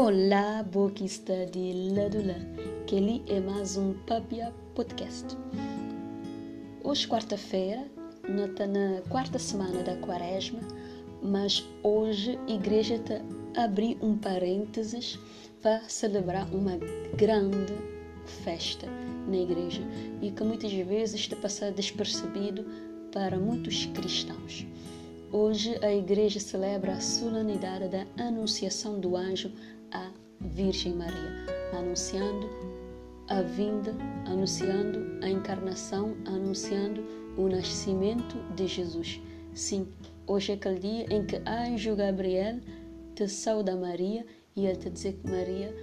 Olá, boquista de Ladula, que é mais um Papia Podcast. Hoje, quarta-feira, não está na quarta semana da quaresma, mas hoje a igreja está abrir um parênteses para celebrar uma grande festa na igreja e que muitas vezes está passando despercebido para muitos cristãos. Hoje a igreja celebra a solenidade da anunciação do anjo à Virgem Maria, anunciando a vinda, anunciando a encarnação, anunciando o nascimento de Jesus. Sim, hoje é aquele dia em que anjo Gabriel te sauda Maria e ele te diz que Maria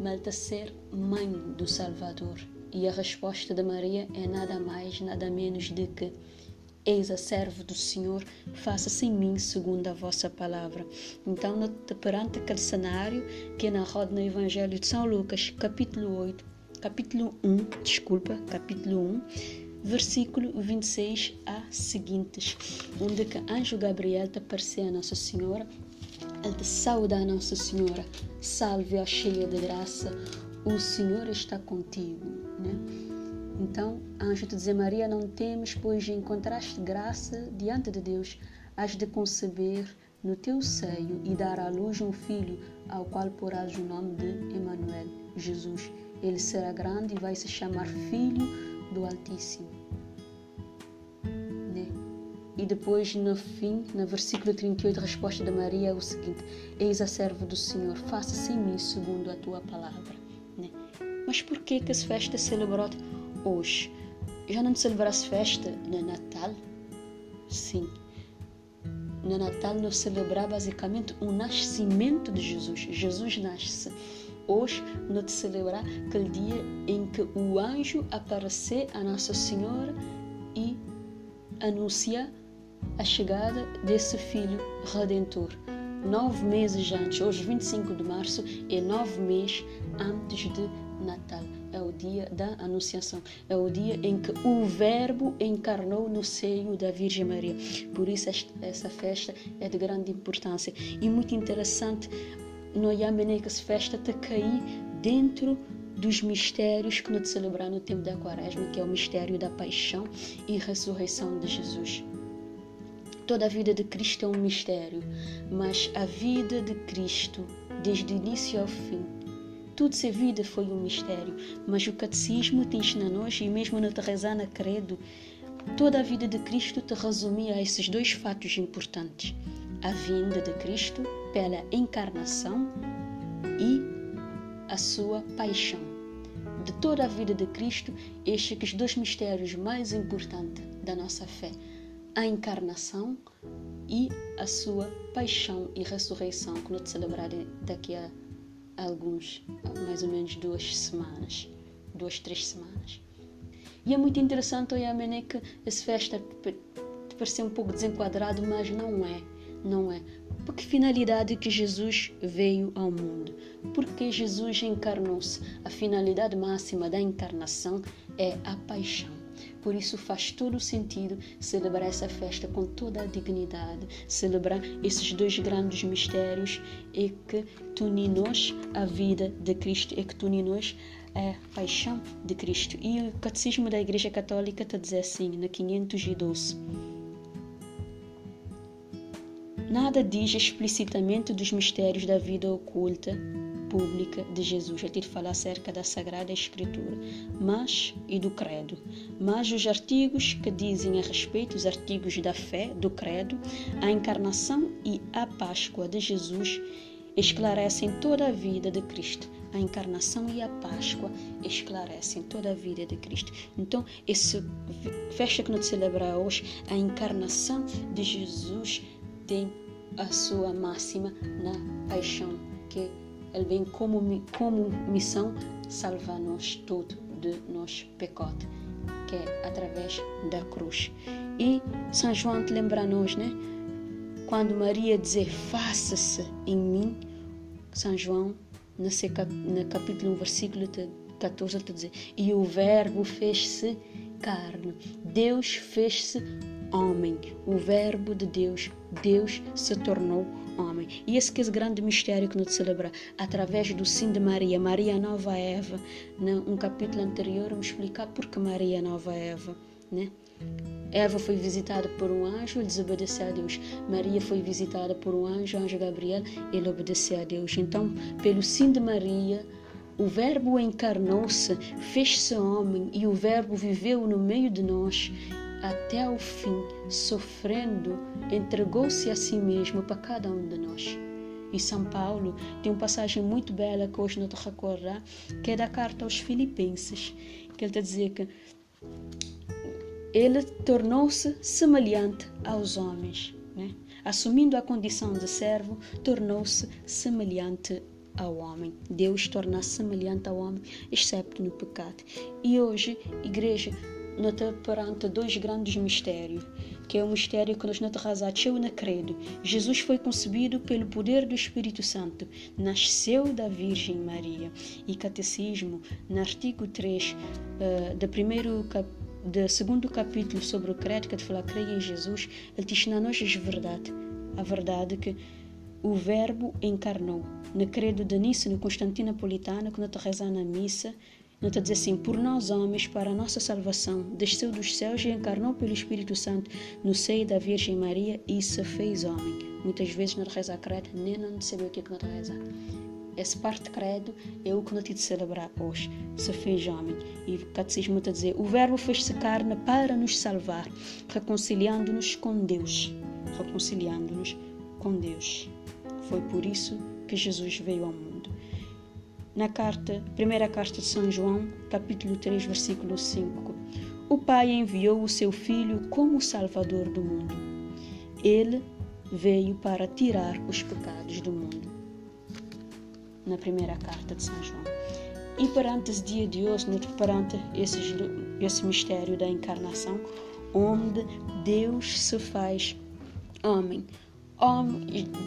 malta ser mãe do Salvador. E a resposta de Maria é nada mais, nada menos de que Eis a servo do Senhor, faça-se em mim segundo a vossa palavra. Então, perante aquele cenário que é narrado no Evangelho de São Lucas, capítulo 8, capítulo 1, desculpa, capítulo 1, versículo 26 a seguintes, onde que anjo Gabriel te apareceu a Nossa Senhora, ele te sauda a Nossa Senhora, salve a cheia de graça, o Senhor está contigo, né? Então, anjo te dizer, Maria, não temes, pois encontraste graça diante de Deus, has de conceber no teu seio e dar à luz um filho, ao qual porás o nome de Emanuel, Jesus. Ele será grande e vai se chamar Filho do Altíssimo. Né? E depois, no fim, no versículo 38, a resposta de Maria é o seguinte: Eis a serva do Senhor, faça-se em mim segundo a tua palavra. Né? Mas por que que essa festa celebrada hoje. Já não celebraste festa no Natal? Sim. No Natal nós celebramos basicamente o nascimento de Jesus. Jesus nasce. Hoje nós celebramos aquele dia em que o anjo apareceu a Nossa Senhora e anuncia a chegada desse Filho Redentor. Nove meses antes, hoje 25 de março, é nove meses antes de Natal é o dia da Anunciação, é o dia em que o Verbo encarnou no seio da Virgem Maria. Por isso, essa festa é de grande importância e muito interessante. No essa festa está cair dentro dos mistérios que nós celebramos no tempo da Quaresma, que é o mistério da paixão e ressurreição de Jesus. Toda a vida de Cristo é um mistério, mas a vida de Cristo, desde o início ao fim, tudo ser vida foi um mistério, mas o catecismo te ensina-nos, e mesmo na Terresana Credo, toda a vida de Cristo te resumia a esses dois fatos importantes: a vinda de Cristo pela encarnação e a sua paixão. De toda a vida de Cristo, estes que os dois mistérios mais importantes da nossa fé: a encarnação e a sua paixão e ressurreição, que nós celebraremos daqui a alguns, mais ou menos duas semanas, duas, três semanas. E é muito interessante olhar a que essa festa te parecer um pouco desenquadrado, mas não é, não é. Por que finalidade que Jesus veio ao mundo? Porque Jesus encarnou-se. A finalidade máxima da encarnação é a paixão. Por isso faz todo sentido celebrar essa festa com toda a dignidade, celebrar esses dois grandes mistérios e que tune-nos a vida de Cristo e que tune-nos a paixão de Cristo. E o Catecismo da Igreja Católica está dizer assim, na 512. Nada diz explicitamente dos mistérios da vida oculta pública de Jesus. Ele fala acerca da Sagrada Escritura, mas e do credo. Mas os artigos que dizem a respeito, os artigos da fé, do credo, a encarnação e a Páscoa de Jesus esclarecem toda a vida de Cristo. A encarnação e a Páscoa esclarecem toda a vida de Cristo. Então, essa festa que nós celebramos hoje, a encarnação de Jesus tem a sua máxima na paixão que ele vem como, como missão salvar-nos tudo de nosso pecado, que é através da cruz. E São João te lembra-nos, né? Quando Maria dizer faça-se em mim, São João, no capítulo 1, versículo 14, ele dizer, e o verbo fez-se carne. Deus fez-se homem. O Verbo de Deus, Deus se tornou homem. E esse que é o grande mistério que nós celebramos através do sim de Maria, Maria Nova Eva. Num capítulo anterior, vamos explicar por que Maria Nova Eva, né? Eva foi visitada por um anjo, ele desobedeceu a Deus. Maria foi visitada por um anjo, anjo Gabriel, ele obedeceu a Deus. Então, pelo sim de Maria, o Verbo encarnou-se, fez-se homem e o Verbo viveu no meio de nós até o fim, sofrendo, entregou-se a si mesmo para cada um de nós. E São Paulo tem uma passagem muito bela que hoje não te recordar, que é da carta aos Filipenses, que ele está a dizer que ele tornou-se semelhante aos homens. Né? Assumindo a condição de servo, tornou-se semelhante ao homem. Deus torna-se semelhante ao homem, excepto no pecado. E hoje, igreja, nós estamos perante dois grandes mistérios, que é o mistério que nós trazemos eu não credo. Jesus foi concebido pelo poder do Espírito Santo, nasceu da Virgem Maria. E Catecismo, no artigo 3 uh, do primeiro capítulo, do segundo capítulo sobre o credo que te fala creia em Jesus, ele diz na nós é verdade, a verdade que o verbo encarnou. No credo de Nice, no Constantino Napolitano, quando te reza na missa, não te diz assim, por nós homens, para a nossa salvação, desceu dos céus e encarnou pelo Espírito Santo no seio da Virgem Maria e se fez homem. Muitas vezes não reza credo, nem não sabe o que é que reza. Essa parte credo é o que nós temos de celebrar hoje. Se fez homem. E o catecismo está a dizer: o Verbo fez-se carne para nos salvar, reconciliando-nos com Deus. Reconciliando-nos com Deus. Foi por isso que Jesus veio ao mundo. Na carta, primeira carta de São João, capítulo 3, versículo 5. O Pai enviou o seu Filho como Salvador do mundo. Ele veio para tirar os pecados do mundo na primeira carta de São João. E perante esse dia de hoje, perante esse, esse mistério da encarnação, onde Deus se faz homem.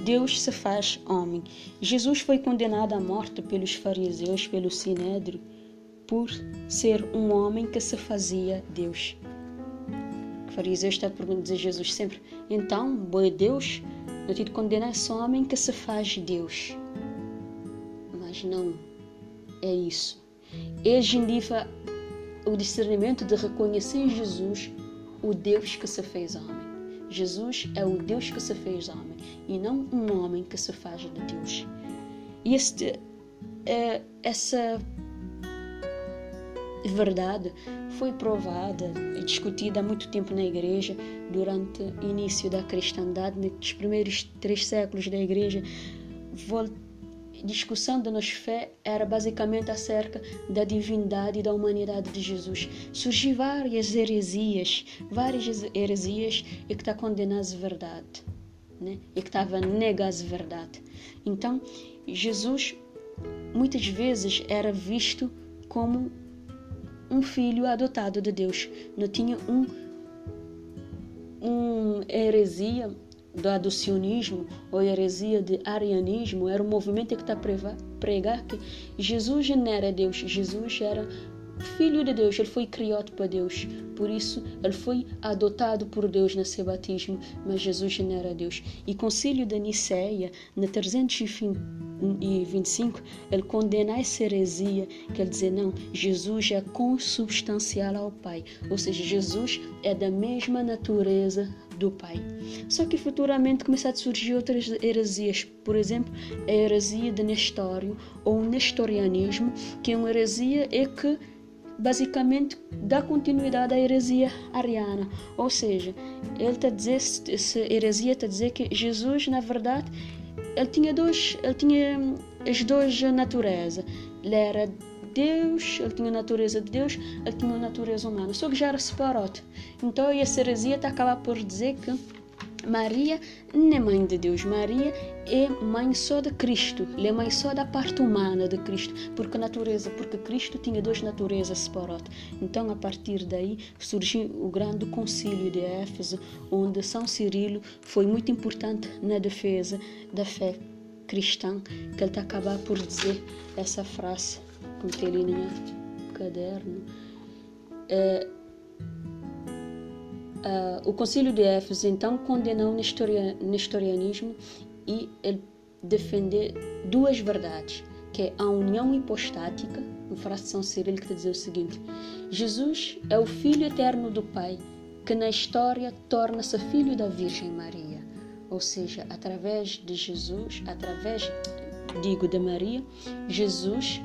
Deus se faz homem. Jesus foi condenado à morte pelos fariseus, pelo sinédrio, por ser um homem que se fazia Deus. O fariseu está perguntando dizer Jesus sempre: então, boi Deus, eu te condeno esse homem que se faz Deus mas não é isso. Ele indica o discernimento de reconhecer em Jesus o Deus que se fez homem. Jesus é o Deus que se fez homem e não um homem que se faz de Deus. E este, é, essa verdade foi provada e discutida há muito tempo na igreja durante o início da cristandade, nos primeiros três séculos da igreja discussão da nossa fé era basicamente acerca da divindade e da humanidade de Jesus. Surgiram várias heresias, várias heresias e que está condenando a verdade, né? e que estava negando a verdade. Então, Jesus muitas vezes era visto como um filho adotado de Deus. Não tinha um, um heresia do adocionismo ou heresia de arianismo era um movimento que está pregar que Jesus não era Deus, Jesus era filho de Deus, ele foi criado para Deus, por isso ele foi adotado por Deus seu batismo, mas Jesus não era Deus. E o concílio da Niceia, na 325, ele condena essa heresia, quer dizer, não, Jesus é consubstancial ao Pai, ou seja, Jesus é da mesma natureza do Pai. Só que futuramente começaram a surgir outras heresias, por exemplo, a heresia de Nestório ou o nestorianismo, que é uma heresia é que basicamente dá continuidade à heresia ariana, ou seja, ele está a dizer, essa heresia está a dizer que Jesus, na verdade, ele tinha dois, ele tinha as duas naturezas, ele era Deus, ele tinha a natureza de Deus, ele tinha a natureza humana, só que já era separado. Então, essa heresia está a acabar por dizer que Maria não é mãe de Deus, Maria é mãe só de Cristo, é mãe só da parte humana de Cristo, porque natureza, porque Cristo tinha duas naturezas separadas. Então, a partir daí surgiu o grande concílio de Éfeso, onde São Cirilo foi muito importante na defesa da fé cristã, que ele está acabar por dizer essa frase com ele no caderno. É, uh, o Concílio de Éfeso então condenou o nestorianismo e ele defendeu duas verdades, que é a união hipostática, de São Cirilo que dizer o seguinte: Jesus é o Filho eterno do Pai, que na história torna-se filho da Virgem Maria. Ou seja, através de Jesus, através, digo, de Maria, Jesus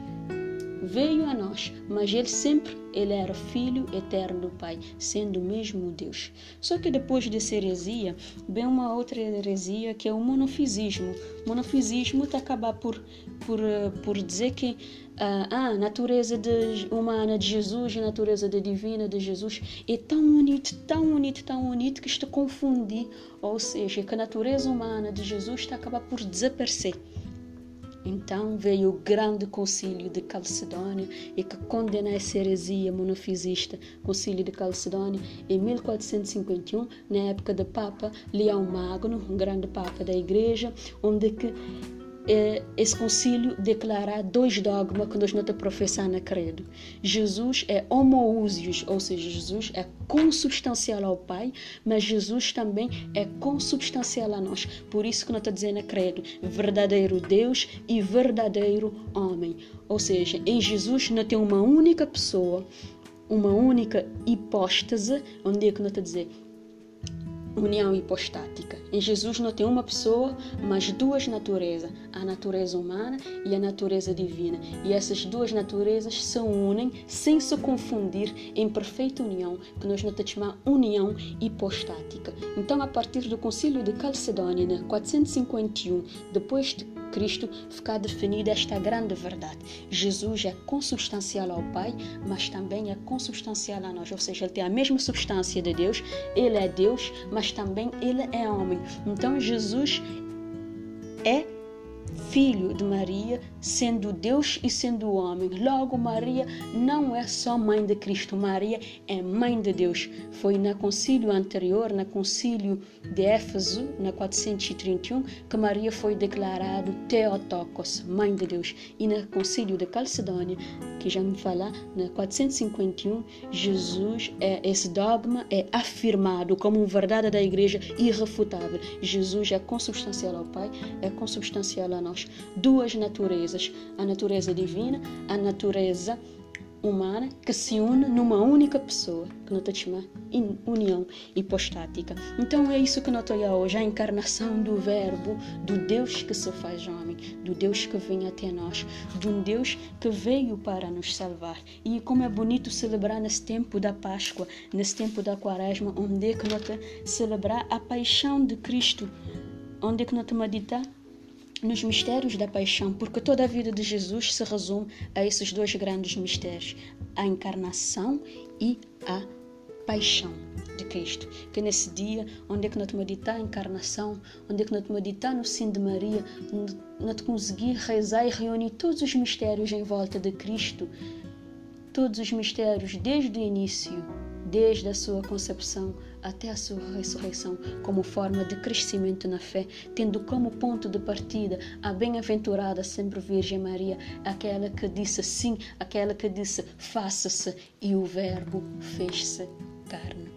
veio a nós, mas ele sempre ele era filho eterno do Pai, sendo mesmo Deus. Só que depois dessa heresia, vem uma outra heresia que é o monofisismo. O monofisismo está acabar por, por, por dizer que ah, a natureza de, humana de Jesus a natureza de divina de Jesus é tão unido, tão unido, tão unido que está confundir, ou seja, que a natureza humana de Jesus está acabar por desaparecer. Então veio o grande concílio de Calcedônia e que condena essa heresia monofisista, concílio de Calcedônia, em 1451, na época do Papa Leão Magno, um grande Papa da Igreja, onde que esse concílio declarar dois dogmas que nós não professamos na credo. Jesus é homoúsios, ou seja, Jesus é consubstancial ao Pai, mas Jesus também é consubstancial a nós. Por isso que nós está dizendo na credo, verdadeiro Deus e verdadeiro homem. Ou seja, em Jesus não tem uma única pessoa, uma única hipóstase, onde é que nós está dizer união hipostática. Em Jesus não tem uma pessoa, mas duas naturezas, a natureza humana e a natureza divina. E essas duas naturezas se unem sem se confundir em perfeita união, que nós não chamamos união hipostática. Então, a partir do Concílio de Calcedônia, 451, depois de Cristo ficar definida esta grande verdade. Jesus é consubstancial ao Pai, mas também é consubstancial a nós, ou seja, ele tem a mesma substância de Deus, ele é Deus, mas também ele é homem. Então Jesus é filho de Maria, sendo Deus e sendo homem. Logo, Maria não é só mãe de Cristo, Maria é mãe de Deus. Foi na concílio anterior, na concílio de Éfeso, na 431, que Maria foi declarada Theotokos, mãe de Deus. E na concílio de Calcedônia, que já me falar, na 451, Jesus, é, esse dogma é afirmado como verdade da igreja irrefutável. Jesus é consubstancial ao Pai, é consubstancial a nós duas naturezas, a natureza divina, a natureza humana, que se une numa única pessoa, que nós chamamos união hipostática. Então é isso que nós olhamos hoje, a encarnação do Verbo, do Deus que se faz homem, do Deus que vem até nós, de um Deus que veio para nos salvar. E como é bonito celebrar nesse tempo da Páscoa, nesse tempo da Quaresma, onde é que nós celebrar a paixão de Cristo, onde é que nós meditamos nos mistérios da paixão, porque toda a vida de Jesus se resume a esses dois grandes mistérios, a encarnação e a paixão de Cristo. Que nesse dia, onde é que nós meditar a encarnação, onde é que nós meditar no sim de Maria, nós conseguir rezar e reunir todos os mistérios em volta de Cristo, todos os mistérios desde o início, desde a sua concepção até a sua ressurreição, como forma de crescimento na fé, tendo como ponto de partida a bem-aventurada sempre Virgem Maria, aquela que disse sim, aquela que disse faça-se, e o Verbo fez-se carne.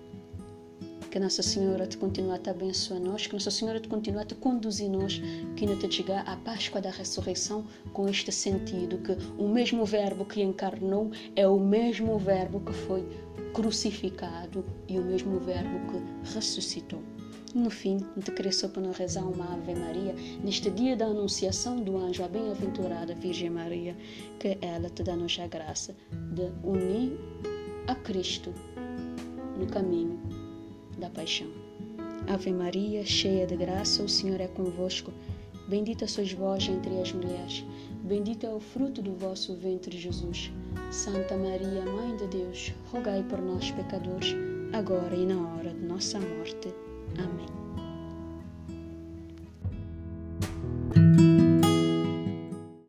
Que Nossa Senhora te continue a abençoar nós, que Nossa Senhora te continue a te conduzir nós, que não te chegar à Páscoa da ressurreição com este sentido, que o mesmo Verbo que encarnou é o mesmo Verbo que foi crucificado e o mesmo Verbo que ressuscitou. No fim, te cresceu para nós rezar uma Ave Maria neste dia da anunciação do anjo, a bem-aventurada Virgem Maria, que ela te dá-nos a graça de unir a Cristo no caminho da paixão. Ave Maria, cheia de graça, o Senhor é convosco. Bendita sois vós entre as mulheres, bendito é o fruto do vosso ventre, Jesus. Santa Maria, Mãe de Deus, rogai por nós, pecadores, agora e na hora de nossa morte.